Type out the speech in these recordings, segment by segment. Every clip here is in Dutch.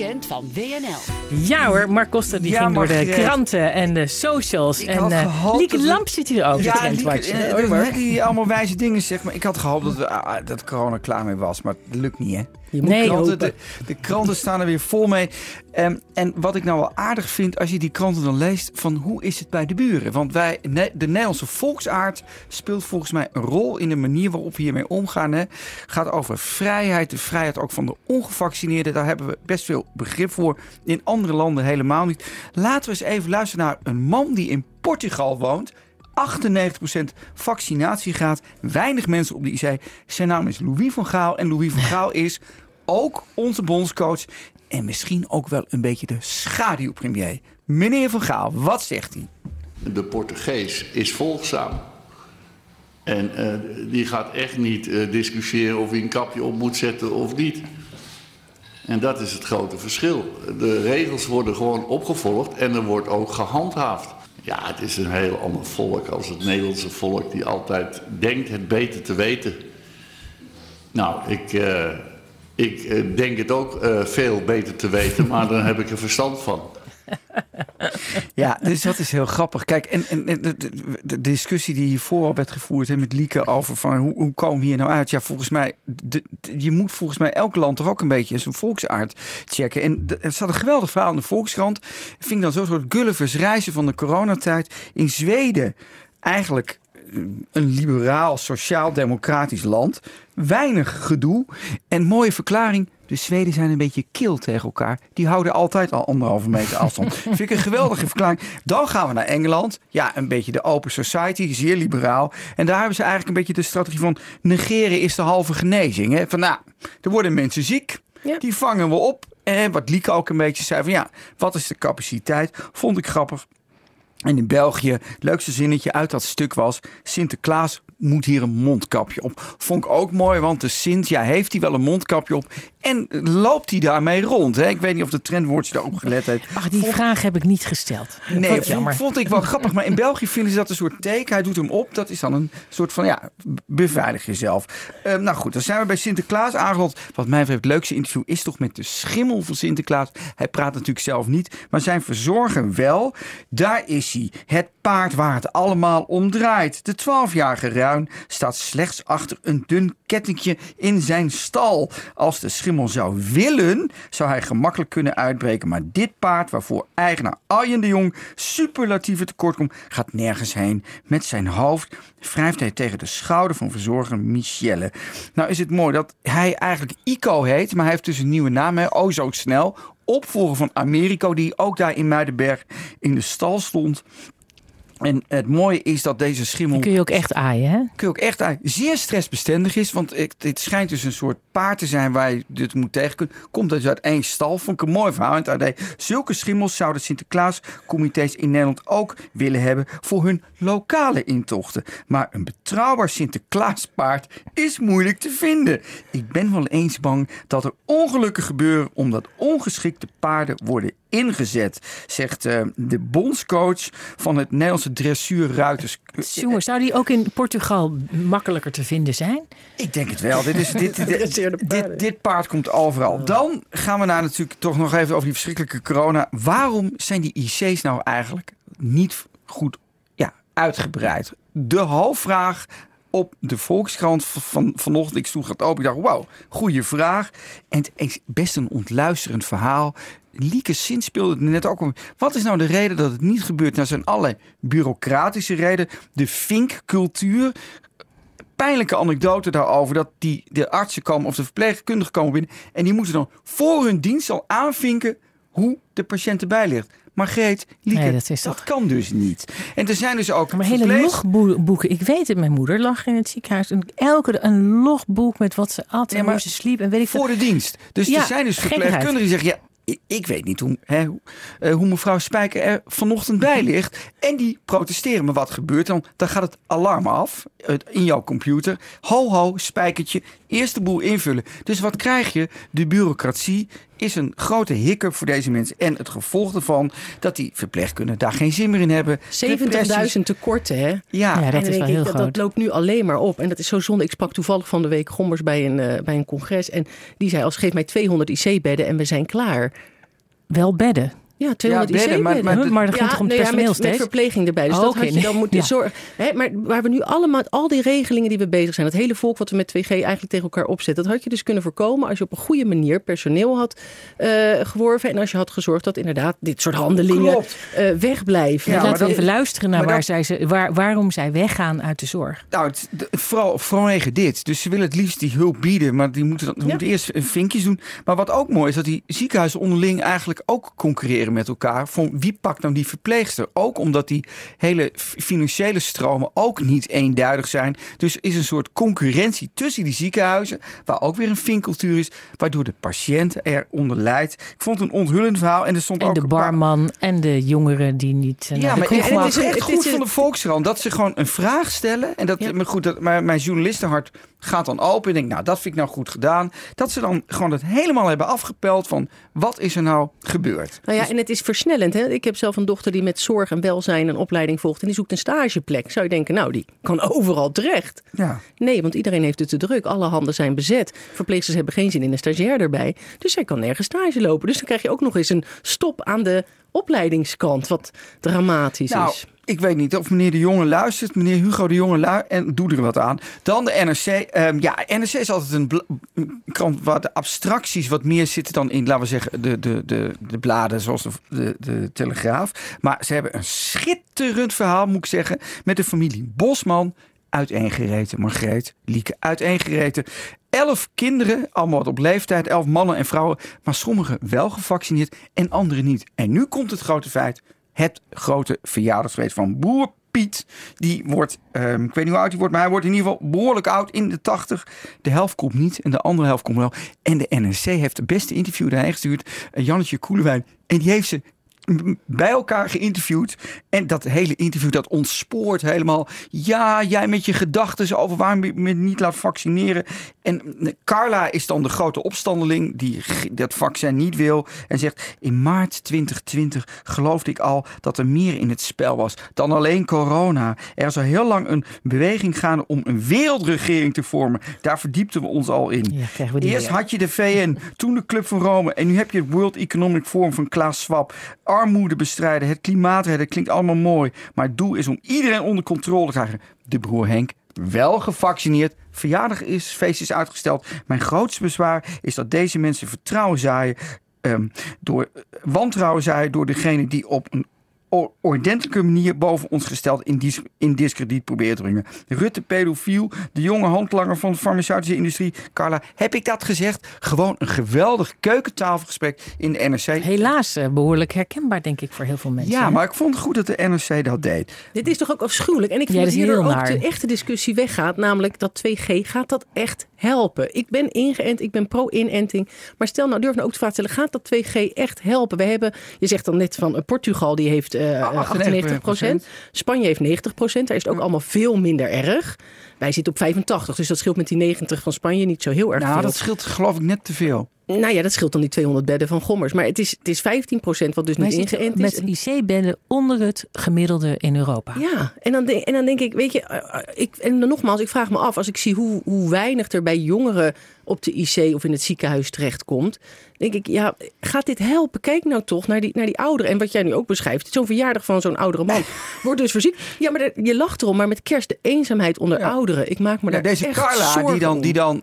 weekend van WNL. Ja hoor, Mark Koster die Ja, ging door de kranten en de socials. Ik en had eh, gehoopt Lieke dat we- Lamp zit hier ook. Ja, Ja, Lieke, dat Mark. die allemaal wijze dingen zegt. Maar ik had gehoopt dat, we, ah, dat corona klaar mee was. Maar dat lukt niet, hè? Je moet Nee, kranten, de, de kranten staan er weer vol mee. Ehm, en wat ik nou wel aardig vind, als je die kranten dan leest... van hoe is het bij de buren? Want wij, de Nederlandse volksaard speelt volgens mij een rol... in de manier waarop we hiermee omgaan. Hè. gaat over vrijheid, de vrijheid ook van de ongevaccineerden. Daar hebben we best veel begrip voor. In andere landen helemaal niet. Laten we eens even luisteren naar een man die in Portugal woont... 98% vaccinatiegraad. Weinig mensen op de IC. Zijn naam is Louis van Gaal. En Louis van Gaal is ook onze bondscoach. En misschien ook wel een beetje de schaduwpremier. Meneer van Gaal, wat zegt hij? De Portugees is volgzaam. En eh, die gaat echt niet eh, discussiëren of hij een kapje op moet zetten of niet. En dat is het grote verschil. De regels worden gewoon opgevolgd en er wordt ook gehandhaafd. Ja, het is een heel ander volk als het Nederlandse volk die altijd denkt het beter te weten. Nou, ik, eh, ik eh, denk het ook eh, veel beter te weten, maar dan heb ik er verstand van. Ja, dus dat is heel grappig. Kijk, en, de, de- discussie die hiervoor werd gevoerd met Lieke over van hoe, hoe komen hier nou uit? Ja, volgens mij, je moet volgens mij elk land toch ook een beetje zijn volksaard checken. En er zat een geweldig verhaal in de Volkskrant. Ik vind dan zo'n soort Gullivers reizen van de coronatijd. In Zweden eigenlijk een liberaal, sociaal-democratisch land. Weinig gedoe. En mooie verklaring. De Zweden zijn een beetje kil tegen elkaar. Die houden altijd al anderhalve meter afstand. Vind ik een geweldige verklaring. Dan gaan we naar Engeland. Ja, een beetje de open society, zeer liberaal. En daar hebben ze eigenlijk een beetje de strategie van... negeren is de halve genezing. Hè? Van nou, er worden mensen ziek. Ja. Die vangen we op. En wat Lieke ook een beetje zei van ja, wat is de capaciteit? Vond ik grappig. En in België, het leukste zinnetje uit dat stuk was... Sinterklaas moet hier een mondkapje op. Vond ik ook mooi, want de Sint, ja, heeft hij wel een mondkapje op... en loopt hij daarmee rond. Hè? Ik weet niet of de trendwoordje daarop gelet heeft. Ach, die vraag heb ik niet gesteld. Nee, jammer. vond, vond ik wel grappig. Maar in België vinden ze dat een soort teken. Hij doet hem op. Dat is dan een soort van, ja, beveilig jezelf. Ehm, nou goed, dan zijn we bij Sinterklaas aangeland. Wat mij betreft het leukste interview is toch met de schimmel van Sinterklaas. Hij praat natuurlijk zelf niet, maar zijn verzorger wel. Daar is hij. Het paard waar het allemaal om draait. De 12-jarige Ruin staat slechts achter een dun kettingje in zijn stal. Als de schimmel zou willen, zou hij gemakkelijk kunnen uitbreken. Maar dit paard, waarvoor eigenaar Arjen de Jong superlatieve tekort komt, gaat nergens heen. Met zijn hoofd wrijft hij tegen de schouder van verzorger Michelle. Nou is het mooi dat hij eigenlijk Ico heet, maar hij heeft dus een nieuwe naam. Hè? Oh zo snel. Opvolger van Americo, die ook daar in Muidenberg in de stal stond. En het mooie is dat deze schimmel Die kun je ook echt aaien, hè? kun je ook echt uit zeer stressbestendig is. Want het, het schijnt dus een soort paard te zijn waar je dit moet tegen kunnen. Komt dus uit één stal. Vond ik een mooi verhaal. in het AD. Zulke schimmels zouden Sinterklaascomité's in Nederland ook willen hebben voor hun lokale intochten. Maar een betrouwbaar Sinterklaaspaard is moeilijk te vinden. Ik ben wel eens bang dat er ongelukken gebeuren omdat ongeschikte paarden worden ingezet, zegt eh, de bondscoach van het Nederlandse dressuurruiters. Jongen, zou die ook in Portugal makkelijker te vinden zijn? Ik denk het wel. Dit, is, dit, dit, dit, dit, paard komt overal. Dan gaan we naar natuurlijk toch nog even over die verschrikkelijke corona. Waarom zijn die IC's nou eigenlijk niet goed ja, uitgebreid? De hoofdvraag op de Volkskrant van, vanochtend. Ik sloeg het open. Ik dacht, wauw, goede vraag. En het is best een ontluisterend verhaal. Lieke Sint speelde het net ook. om. Wat is nou de reden dat het niet gebeurt? Nou, zijn allerlei bureaucratische redenen. De vinkcultuur pijnlijke anekdote daarover. Dat die, de artsen komen of de verpleegkundigen komen binnen. En die moeten dan voor hun dienst al aanvinken hoe de patiënt erbij ligt. Maar Greet, Lieke, Nee, dat, dat is toch- kan dus niet. En er zijn dus ook Maar hele logboeken. Ik weet het, mijn moeder lag in het ziekenhuis. En elke een logboek met wat ze at en maar hoe ze sliep. En weet ik voor de dienst. Dus Ja, er zijn dus verpleegkundigen die zeggen... Ja, ik- weet niet hoe, hè, hoe, eh, mevrouw Spijker er vanochtend bij ligt. En die protesteren. Maar wat gebeurt dan? Dan gaat het alarm af in jouw computer. Ho, ho, spijkertje. Eerst de boel invullen. Dus wat krijg je? De bureaucratie is een grote hiccup voor deze mensen. En het gevolg ervan dat die verpleegkundigen daar geen zin meer in hebben. 70.000 tekorten, hè? Ja, Ja, dat en is wel ik, heel dat, groot. dat loopt nu alleen maar op. En dat is zo zonde. Ik sprak toevallig van de week Gommers bij een, eh, bij een congres. En die zei, als geef mij 200 IC-bedden en we zijn klaar. Wel bedden. Ja, 200 bedden, IC-bedden. maar- Maar, maar dat gaat toch om het nou ja, personeel met, met steeds? verpleging erbij. Dus Oh, dat had je nee. dan moeten Ja. zorgen. Hè, maar waar we nu allemaal, al die regelingen die we bezig zijn, dat hele volk wat we met 2G eigenlijk tegen elkaar opzetten, dat had je dus kunnen voorkomen als je op een goede manier personeel had eh, geworven. En als je had gezorgd dat inderdaad dit soort handelingen eh, wegblijven. Ja, Laten maar we dat- even luisteren naar maar waar dat- zij ze, waar, waarom zij weggaan uit de zorg. Nou, het, de- vooral vanwege dit. Dus ze willen het liefst die hulp bieden, maar die moeten, dan, Ja. moeten eerst een vinkjes doen. Maar wat ook mooi is, dat die ziekenhuizen onderling eigenlijk ook concurreren met elkaar. Van wie pakt nou die verpleegster? Ook omdat die hele financiële stromen ook niet eenduidig zijn. Dus is een soort concurrentie tussen die ziekenhuizen, waar ook weer een vinkcultuur is, waardoor de patiënt eronder lijdt. Ik vond het een onthullend verhaal en er stond En ook de paar- barman en de jongeren die niet eh, ja, maar het het is echt goed is van de Volkskrant dat ze gewoon een vraag stellen. En dat, Ja. maar goed, dat, maar mijn journalistenhart gaat dan open. En denk, nou, dat vind ik nou goed gedaan. Dat ze dan gewoon het helemaal hebben afgepeld van wat is er nou gebeurd. Nou ja, en het is versnellend. Hè? Ik heb zelf een dochter die met zorg en welzijn een opleiding volgt. En die zoekt een stageplek. Zou je denken, nou, die kan overal terecht. Ja. Nee, want iedereen heeft het te druk. Alle handen zijn bezet. Verpleegsters hebben geen zin in een stagiair erbij. Dus zij kan nergens stage lopen. Dus dan krijg je ook nog eens een stop aan de opleidingskant. Wat dramatisch Nou, is. ik weet niet of meneer de Jonge luistert. Meneer Hugo de Jonge luistert en doe er wat aan. Dan de NRC. Ehm, ja, NRC is altijd een krant waar de abstracties wat meer zitten dan in, laten we zeggen, de, de, de, de bladen zoals de, de, de Telegraaf. Maar ze hebben een schitterend verhaal, moet ik zeggen, met de familie Bosman. Uiteengereten, Margreet, Lieke, uiteengereten. Elf kinderen, allemaal op leeftijd, elf mannen en vrouwen. Maar sommigen wel gevaccineerd en anderen niet. En nu komt het grote feit. Het grote verjaardagsfeest van boer Piet. Die wordt, ehm, ik weet niet hoe oud hij wordt, maar hij wordt in ieder geval behoorlijk oud, in de 80. De helft komt niet en de andere helft komt wel. En de NRC heeft de beste interview daarheen gestuurd. eh, Jannetje Koelewijn. En die heeft ze bij elkaar geïnterviewd. En dat hele interview, dat ontspoort helemaal. Ja, jij met je gedachten over waarom je me niet laat vaccineren. En eh, Carla is dan de grote opstandeling die dat vaccin niet wil. En zegt, in maart 2020 geloofde ik al dat er meer in het spel was dan alleen corona. Er zou heel lang een beweging gaan om een wereldregering te vormen. Daar verdiepten we ons al in. Ja, we Eerst weer. had je de VN, toen de Club van Rome en nu heb je het World Economic Forum van Klaas Schwab. Armoede bestrijden, het klimaat redden, klinkt allemaal mooi. Maar het doel is om iedereen onder controle te krijgen. De broer Henk, wel gevaccineerd. Verjaardag is, feest is uitgesteld. Mijn grootste bezwaar is dat deze mensen vertrouwen zaaien. ehm, door wantrouwen zaaien door degene die op een ordentelijke manier boven ons gesteld in, dis in discrediet proberen te brengen. Rutte pedofiel, de jonge handlanger van de farmaceutische industrie. Carla, heb ik dat gezegd? Gewoon een geweldig keukentafelgesprek in de NRC. Helaas eh, behoorlijk herkenbaar, denk ik, voor heel veel mensen. Ja, hè? maar ik vond het goed dat de NRC dat deed. Dit is toch ook afschuwelijk. En ik vind dat dat heel ook naar. de echte discussie weggaat. Namelijk dat 2G, gaat dat echt helpen? Ik ben ingeënt, ik ben pro-inenting. Maar stel nou, durf nou ook de vraag te stellen. Gaat dat 2G echt helpen? We hebben, je zegt dan net van eh, Portugal, die heeft eh 98 procent. Spanje heeft 90 procent. Daar is het ook allemaal veel minder erg. Wij zitten op 85, dus dat scheelt met die 90 van Spanje niet zo heel erg Nou, veel. dat scheelt geloof ik net te veel. Nou ja, dat scheelt dan die 200 bedden van Gommers. Maar het is, het is 15 procent wat dus niet ingeënt is. met IC-bedden onder het gemiddelde in Europa. Ja, en dan, denk, en dan denk ik, weet je, eh, eh, ik, en dan nogmaals, ik vraag me af, als ik zie hoe, hoe weinig er bij jongeren op de IC of in het ziekenhuis terechtkomt, denk ik, ja, gaat dit helpen? Kijk nou toch naar die, naar die ouderen. En wat jij nu ook beschrijft, zo'n verjaardag van zo'n oudere man wordt dus verziekt. Ja, maar er- je lacht erom, maar met kerst de eenzaamheid onder Ja. ouderen. Ik maak me Ja, daar deze echt Carla, zorgen die dan, die dan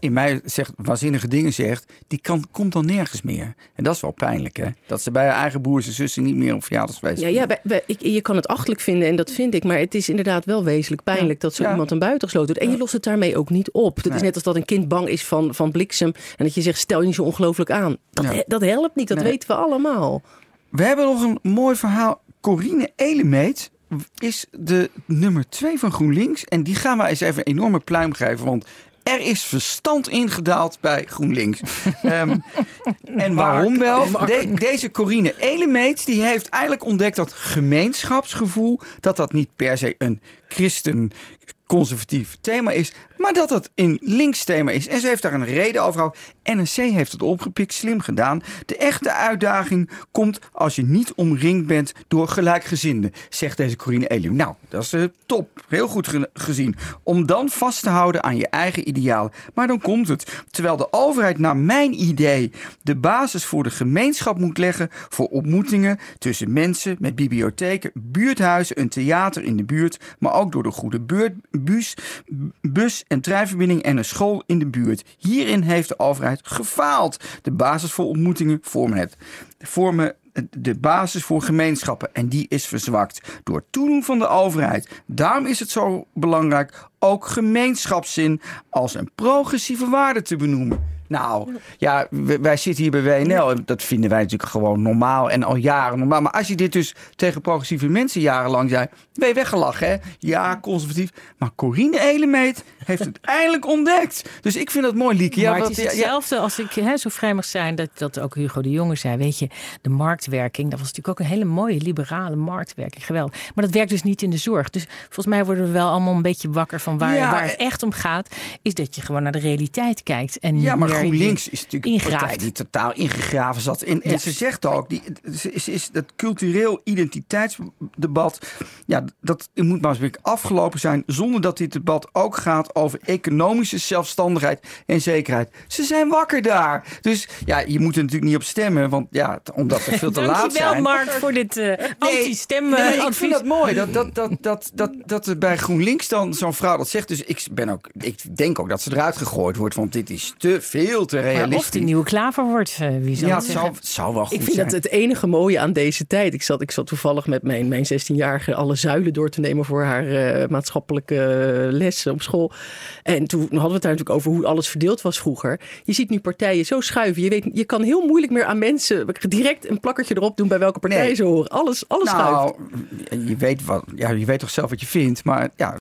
in mij zegt, waanzinnige dingen zegt, die kan, komt dan nergens meer. En dat is wel pijnlijk, hè? Dat ze bij haar eigen broers en zussen niet meer op verjaardagsfeest Ja, ja wij- wij- ik, je kan het achtelijk vinden en dat vind ik. Maar het is inderdaad wel wezenlijk pijnlijk dat zo Ja. iemand een buitengesloten doet. En je lost het daarmee ook niet op. Dat is net als dat een kind bang is van, van bliksem. En dat je zegt, stel je niet zo ongelooflijk aan. Dat, dat helpt niet, dat Nee. weten we allemaal. We hebben nog een mooi verhaal. Corine Elemeet is de nummer twee van GroenLinks. En die gaan we eens even een enorme pluim geven. Want er is verstand ingedaald bij GroenLinks. Ehm, en waarom wel? De- deze Corine Elemeet die heeft eigenlijk ontdekt dat gemeenschapsgevoel... dat dat niet per se een christen conservatief thema is, maar dat het een links thema is. En ze heeft daar een reden over. NRC heeft het opgepikt, slim gedaan. De echte uitdaging komt als je niet omringd bent door gelijkgezinden, zegt deze Corine Elium. Nou, dat is uh, top. Heel goed ge gezien. Om dan vast te houden aan je eigen idealen. Maar dan komt het. Terwijl de overheid naar mijn idee de basis voor de gemeenschap moet leggen voor ontmoetingen tussen mensen met bibliotheken, buurthuizen, een theater in de buurt, maar ook door de goede buurt, bus, bus en treinverbinding en een school in de buurt. Hierin heeft de overheid gefaald. De basis voor ontmoetingen vormen het. Vormen de basis voor gemeenschappen. En die is verzwakt door toedoen van de overheid. Daarom is het zo belangrijk ook gemeenschapszin als een progressieve waarde te benoemen. Nou, ja, wij zitten hier bij WNL en dat vinden wij natuurlijk gewoon normaal en al jaren normaal. Maar als je dit dus tegen progressieve mensen jarenlang zei, ben je weggelachen, hè? Ja, conservatief. Maar Corine Elemeet heeft het eindelijk ontdekt. Dus ik vind dat mooi, Lieke. Ja, maar het is hetzelfde als ik hè, zo vrij mag zijn dat, dat ook Hugo de Jonge zei. Weet je, de marktwerking, dat was natuurlijk ook een hele mooie liberale marktwerking. Geweldig. Maar dat werkt dus niet in de zorg. Dus volgens mij worden we wel allemaal een beetje wakker van waar, waar het echt om gaat. Is dat je gewoon naar de realiteit kijkt. En ja, maar GroenLinks is natuurlijk een partij die totaal ingegraven zat. En, en ze zegt ook, die, is, is dat cultureel identiteitsdebat, ja, dat moet maar eens weer afgelopen zijn zonder dat dit debat ook gaat over economische zelfstandigheid en zekerheid. Ze zijn wakker daar. Dus ja, je moet er natuurlijk niet op stemmen, want ja, omdat er veel te laat zijn. Dankjewel Mark voor dit uh, anti-stem nee, Ik vind dat mooi, dat, dat, dat, dat, dat, dat er bij GroenLinks dan zo'n vrouw dat zegt. Dus ik, ben ook, ik denk ook dat ze eruit gegooid wordt, want dit is te veel te realistisch. of de nieuwe klaver wordt, uh, wie zal ja, het zou, zou wel goed Ik vind zijn. dat het enige mooie aan deze tijd. Ik zat, ik zat toevallig met mijn, mijn 16-jarige alle zuilen door te nemen voor haar uh, maatschappelijke les op school. En toen hadden we het daar natuurlijk over hoe alles verdeeld was vroeger. Je ziet nu partijen zo schuiven. Je, weet, je kan heel moeilijk meer aan mensen direct een plakkertje erop doen bij welke partij Nee. ze horen. Alles, alles nou, schuift. je weet, wat, ja, je weet toch zelf wat je vindt. Maar ja,